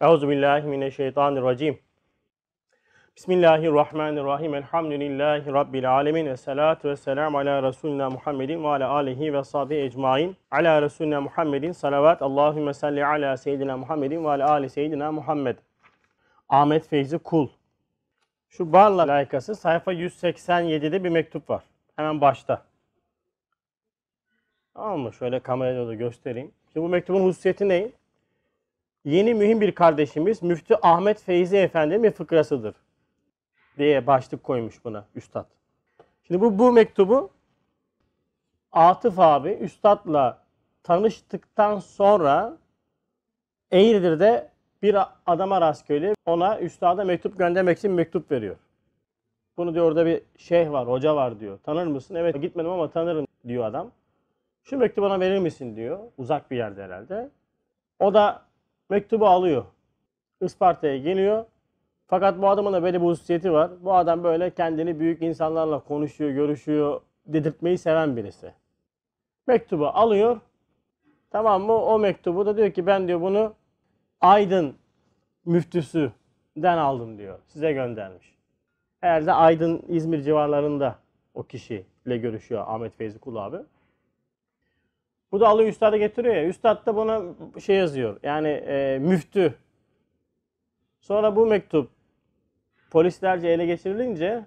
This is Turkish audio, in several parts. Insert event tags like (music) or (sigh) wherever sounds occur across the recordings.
Euzu billahi mineşşeytanirracim. Bismillahirrahmanirrahim. Elhamdülillahi rabbil alamin ve salatu vesselam ala resulina Muhammedin ve ala alihi ve sahbihi ecmaîn. Ala resulina Muhammedin salavat. Allahumme salli ala seyyidina Muhammedin ve ala ali seyyidina Muhammed. Ahmet Feyzi Kul. Şu barla layıkası sayfa 187'de bir mektup var. Hemen başta. Tamam mı? Şöyle kamerada da göstereyim. Şimdi bu mektubun hususiyeti ne? Yeni mühim bir kardeşimiz Müftü Ahmet Feyzi Efendi'nin bir fıkrasıdır. Diye başlık koymuş buna Üstad. Şimdi bu, bu mektubu Atıf abi Üstad'la tanıştıktan sonra Eğridir'de bir adama rast geliyor. Ona Üstad'a mektup göndermek için mektup veriyor. Bunu diyor orada bir şeyh var, hoca var diyor. Tanır mısın? Evet gitmedim ama tanırım diyor adam. Şu mektubu bana verir misin diyor. Uzak bir yerde herhalde. O da mektubu alıyor. Isparta'ya geliyor. Fakat bu adamın da böyle bir hususiyeti var. Bu adam böyle kendini büyük insanlarla konuşuyor, görüşüyor, dedirtmeyi seven birisi. Mektubu alıyor. Tamam mı? O mektubu da diyor ki ben diyor bunu Aydın müftüsüden aldım diyor. Size göndermiş. Herhalde Aydın, İzmir civarlarında o kişiyle görüşüyor Ahmet Feyzi Kul abi. Bu da alıyor üstada getiriyor ya. Üstad da buna şey yazıyor. Yani e, müftü. Sonra bu mektup polislerce ele geçirilince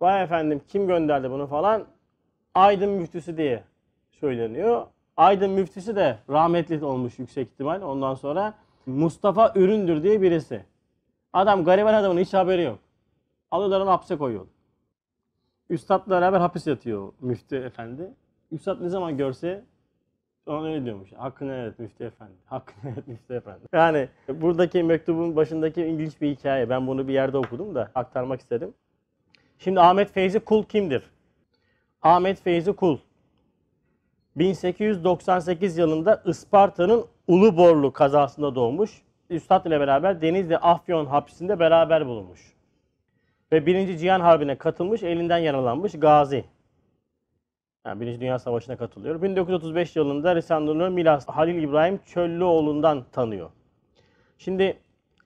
vay efendim kim gönderdi bunu falan Aydın müftüsü diye söyleniyor. Aydın müftüsü de rahmetli olmuş yüksek ihtimal. Ondan sonra Mustafa Üründür diye birisi. Adam gariban adamın hiç haberi yok. Alıyorlar onu hapse koyuyor. Üstadla beraber hapis yatıyor müftü efendi. Üstad ne zaman görse ona öyle diyormuş. Hakkını evet müftü efendi. (laughs) Hakkını evet müftü efendi. Yani buradaki mektubun başındaki ilginç bir hikaye. Ben bunu bir yerde okudum da aktarmak istedim. Şimdi Ahmet Feyzi Kul kimdir? Ahmet Feyzi Kul 1898 yılında Isparta'nın Uluborlu kazasında doğmuş. Üstad ile beraber Denizli Afyon hapsinde beraber bulunmuş. Ve Birinci Cihan Harbi'ne katılmış, elinden yaralanmış gazi. Yani Birinci Dünya Savaşı'na katılıyor. 1935 yılında Risale-i Milas Halil İbrahim Çöllüoğlu'ndan tanıyor. Şimdi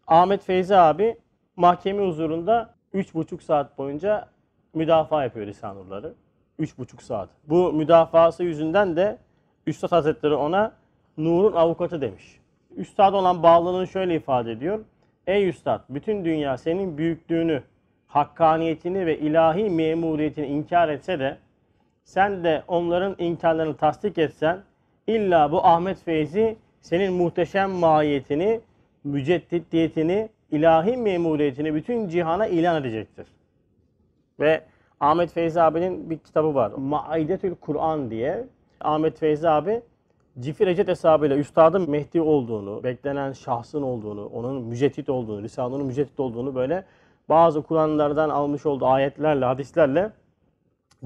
Ahmet Feyzi abi mahkeme huzurunda 3,5 saat boyunca müdafaa yapıyor Risale-i 3,5 saat. Bu müdafası yüzünden de Üstad Hazretleri ona Nur'un avukatı demiş. Üstad olan bağlılığını şöyle ifade ediyor. Ey Üstad, bütün dünya senin büyüklüğünü, hakkaniyetini ve ilahi memuriyetini inkar etse de sen de onların inkarlarını tasdik etsen illa bu Ahmet Feyzi senin muhteşem mahiyetini, müceddidiyetini, ilahi memuriyetini bütün cihana ilan edecektir. Ve Ahmet Feyzi abinin bir kitabı var. Maidetül Kur'an diye. Ahmet Feyzi abi Cifir Ecet hesabıyla üstadın Mehdi olduğunu, beklenen şahsın olduğunu, onun müceddit olduğunu, Risale'nin müceddit olduğunu böyle bazı Kur'anlardan almış olduğu ayetlerle, hadislerle,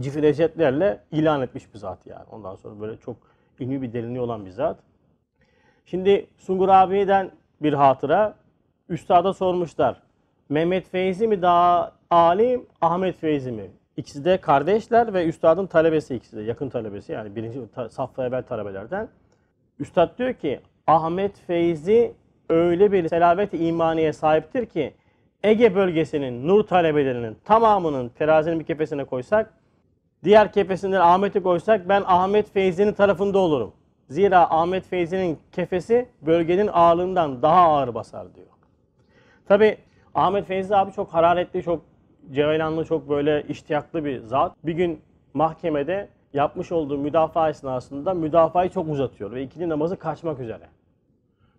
cifir ecetlerle ilan etmiş bir zat yani. Ondan sonra böyle çok ilmi bir derinliği olan bir zat. Şimdi Sungur abi'den bir hatıra. Üstada sormuşlar. Mehmet Feyzi mi daha alim, Ahmet Feyzi mi? İkisi de kardeşler ve üstadın talebesi ikisi de. Yakın talebesi yani birinci safha evvel talebelerden. Üstad diyor ki Ahmet Feyzi öyle bir selavet-i imaniye sahiptir ki Ege bölgesinin nur talebelerinin tamamının terazinin bir kefesine koysak diğer kefesinden Ahmet'i koysak ben Ahmet Feyzi'nin tarafında olurum. Zira Ahmet Feyzi'nin kefesi bölgenin ağırlığından daha ağır basar diyor. Tabi Ahmet Feyzi abi çok hararetli, çok Cevhelanlı çok böyle iştiyaklı bir zat. Bir gün mahkemede yapmış olduğu müdafaa esnasında müdafayı çok uzatıyor ve ikindi namazı kaçmak üzere.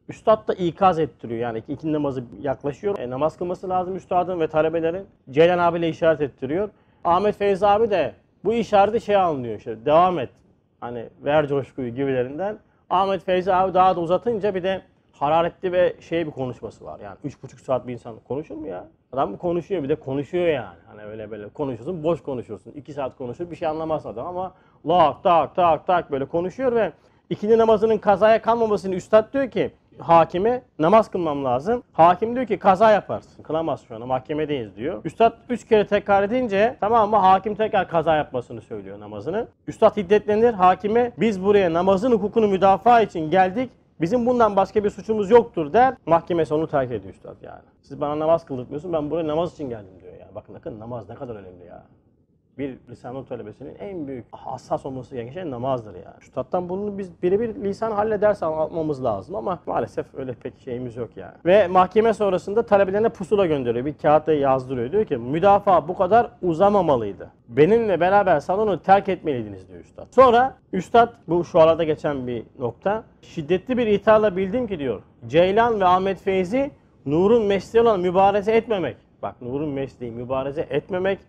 Üstad da ikaz ettiriyor yani ikindi namazı yaklaşıyor. E, namaz kılması lazım üstadın ve talebelerin. Ceylan abiyle işaret ettiriyor. Ahmet Feyzi abi de bu işareti şey anlıyor işte devam et. Hani ver coşkuyu gibilerinden. Ahmet Feyzi abi daha da uzatınca bir de hararetli ve şey bir konuşması var. Yani üç buçuk saat bir insan konuşur mu ya? Adam konuşuyor bir de konuşuyor yani. Hani öyle böyle konuşuyorsun, boş konuşuyorsun. iki saat konuşur bir şey anlamaz adam ama lak tak tak tak böyle konuşuyor ve ikindi namazının kazaya kalmamasını üstad diyor ki hakime namaz kılmam lazım. Hakim diyor ki kaza yaparsın. Kılamaz şu an mahkemedeyiz diyor. Üstad üç kere tekrar edince tamam mı hakim tekrar kaza yapmasını söylüyor namazını. Üstad hiddetlenir hakime biz buraya namazın hukukunu müdafaa için geldik Bizim bundan başka bir suçumuz yoktur der. Mahkemesi onu terk ediyor üstad yani. Siz bana namaz kıldırtmıyorsun ben buraya namaz için geldim diyor ya. Bakın bakın namaz ne kadar önemli ya. Bir lisan talebesinin en büyük hassas olması gereken şey namazdır yani. Üstad'dan bunu biz birebir lisan halle ders almamız lazım ama maalesef öyle pek şeyimiz yok yani. Ve mahkeme sonrasında talebelerine pusula gönderiyor. Bir kağıtta yazdırıyor. Diyor ki müdafaa bu kadar uzamamalıydı. Benimle beraber salonu terk etmeliydiniz diyor Üstad. Sonra Üstad bu şuarada geçen bir nokta. Şiddetli bir itharla bildim ki diyor. Ceylan ve Ahmet Feyzi Nur'un mesleği olan mübareze etmemek. Bak Nur'un mesleği mübareze etmemek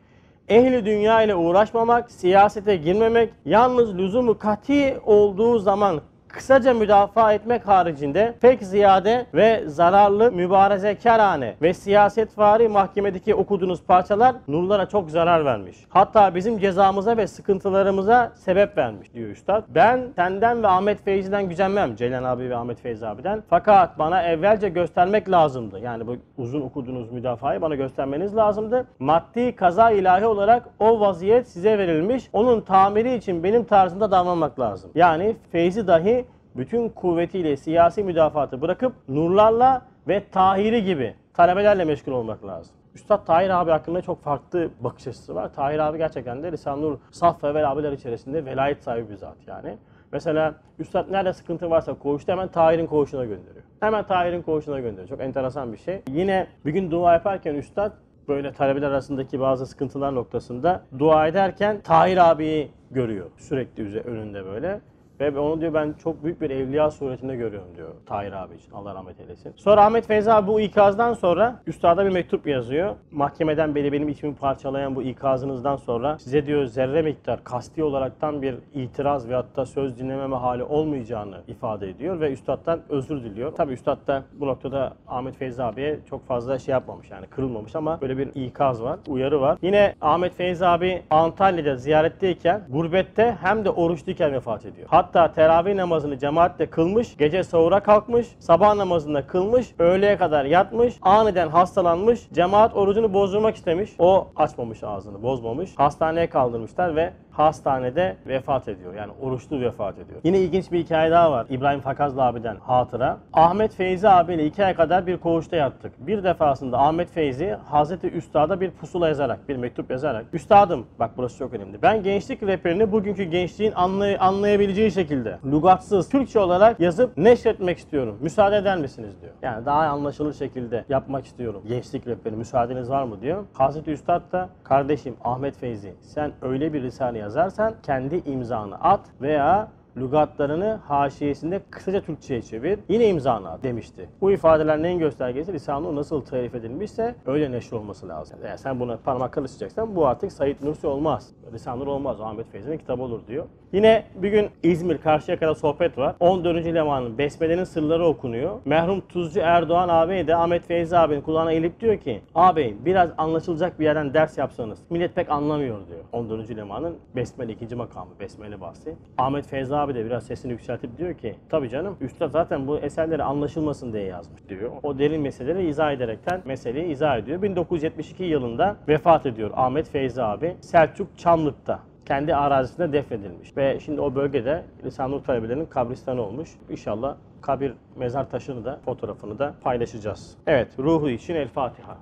ehli dünya ile uğraşmamak, siyasete girmemek, yalnız lüzumu kati olduğu zaman kısaca müdafaa etmek haricinde pek ziyade ve zararlı mübarezekarane ve siyasetvari mahkemedeki okuduğunuz parçalar nurlara çok zarar vermiş. Hatta bizim cezamıza ve sıkıntılarımıza sebep vermiş diyor üstad. Ben senden ve Ahmet Feyzi'den gücenmem. Ceylan abi ve Ahmet Feyzi abiden. Fakat bana evvelce göstermek lazımdı. Yani bu uzun okuduğunuz müdafayı bana göstermeniz lazımdı. Maddi kaza ilahi olarak o vaziyet size verilmiş. Onun tamiri için benim tarzımda davranmak lazım. Yani Feyzi dahi bütün kuvvetiyle siyasi müdafaatı bırakıp nurlarla ve Tahiri gibi talebelerle meşgul olmak lazım. Üstad Tahir abi hakkında çok farklı bakış açısı var. Tahir abi gerçekten de Risale-i Nur saf ve vel abiler içerisinde velayet sahibi bir zat yani. Mesela Üstad nerede sıkıntı varsa koğuşta hemen Tahir'in koğuşuna gönderiyor. Hemen Tahir'in koğuşuna gönderiyor. Çok enteresan bir şey. Yine bir gün dua yaparken Üstad böyle talebeler arasındaki bazı sıkıntılar noktasında dua ederken Tahir abiyi görüyor. Sürekli önünde böyle. Ve onu diyor ben çok büyük bir evliya suretinde görüyorum diyor Tahir abi için. Allah rahmet eylesin. Sonra Ahmet Feyzi abi bu ikazdan sonra üstada bir mektup yazıyor. Mahkemeden beri benim içimi parçalayan bu ikazınızdan sonra size diyor zerre miktar kasti olaraktan bir itiraz ve hatta söz dinlememe hali olmayacağını ifade ediyor ve üstaddan özür diliyor. Tabi üstad da bu noktada Ahmet Feyzi abiye çok fazla şey yapmamış yani kırılmamış ama böyle bir ikaz var, uyarı var. Yine Ahmet Feyzi abi Antalya'da ziyaretteyken gurbette hem de oruçluyken vefat ediyor. Hatta teravih namazını cemaatle kılmış, gece sahura kalkmış, sabah namazında kılmış, öğleye kadar yatmış, aniden hastalanmış, cemaat orucunu bozdurmak istemiş. O açmamış ağzını, bozmamış. Hastaneye kaldırmışlar ve hastanede vefat ediyor. Yani oruçlu vefat ediyor. Yine ilginç bir hikaye daha var. İbrahim Fakazlı abiden hatıra. Ahmet Feyzi abiyle iki ay kadar bir koğuşta yattık. Bir defasında Ahmet Feyzi Hazreti Üstad'a bir pusula yazarak, bir mektup yazarak. Üstadım, bak burası çok önemli. Ben gençlik rehberini bugünkü gençliğin anlay- anlayabileceği şekilde, lugatsız, Türkçe olarak yazıp neşretmek istiyorum. Müsaade eder misiniz diyor. Yani daha anlaşılır şekilde yapmak istiyorum. Gençlik rehberi müsaadeniz var mı diyor. Hazreti Üstad da kardeşim Ahmet Feyzi sen öyle bir risale yazarsan kendi imzanı at veya lügatlarını haşiyesinde kısaca Türkçe'ye çevir. Yine imzanı at demişti. Bu ifadeler neyin göstergesi? Nur nasıl tarif edilmişse öyle neşr olması lazım. Eğer sen buna parmak karıştıracaksan bu artık Said Nursi olmaz. Nur olmaz. Ahmet Feyzi'nin kitabı olur diyor. Yine bir gün İzmir Karşıyaka'da sohbet var. 14. Leman'ın Besmele'nin sırları okunuyor. Merhum Tuzcu Erdoğan ağabey de Ahmet Feyzi abinin kulağına eğilip diyor ki ağabey biraz anlaşılacak bir yerden ders yapsanız. Millet pek anlamıyor diyor. 14. Leman'ın Besmele ikinci makamı. Besmele bahsi. Ahmet Feyzi abi de biraz sesini yükseltip diyor ki tabii canım üstad zaten bu eserleri anlaşılmasın diye yazmış diyor. O derin meseleleri izah ederekten meseleyi izah ediyor. 1972 yılında vefat ediyor Ahmet Feyzi abi. Selçuk Çamlık'ta kendi arazisinde defnedilmiş. Ve şimdi o bölgede Lisan Nur talebelerinin kabristanı olmuş. İnşallah kabir mezar taşını da fotoğrafını da paylaşacağız. Evet ruhu için El Fatiha.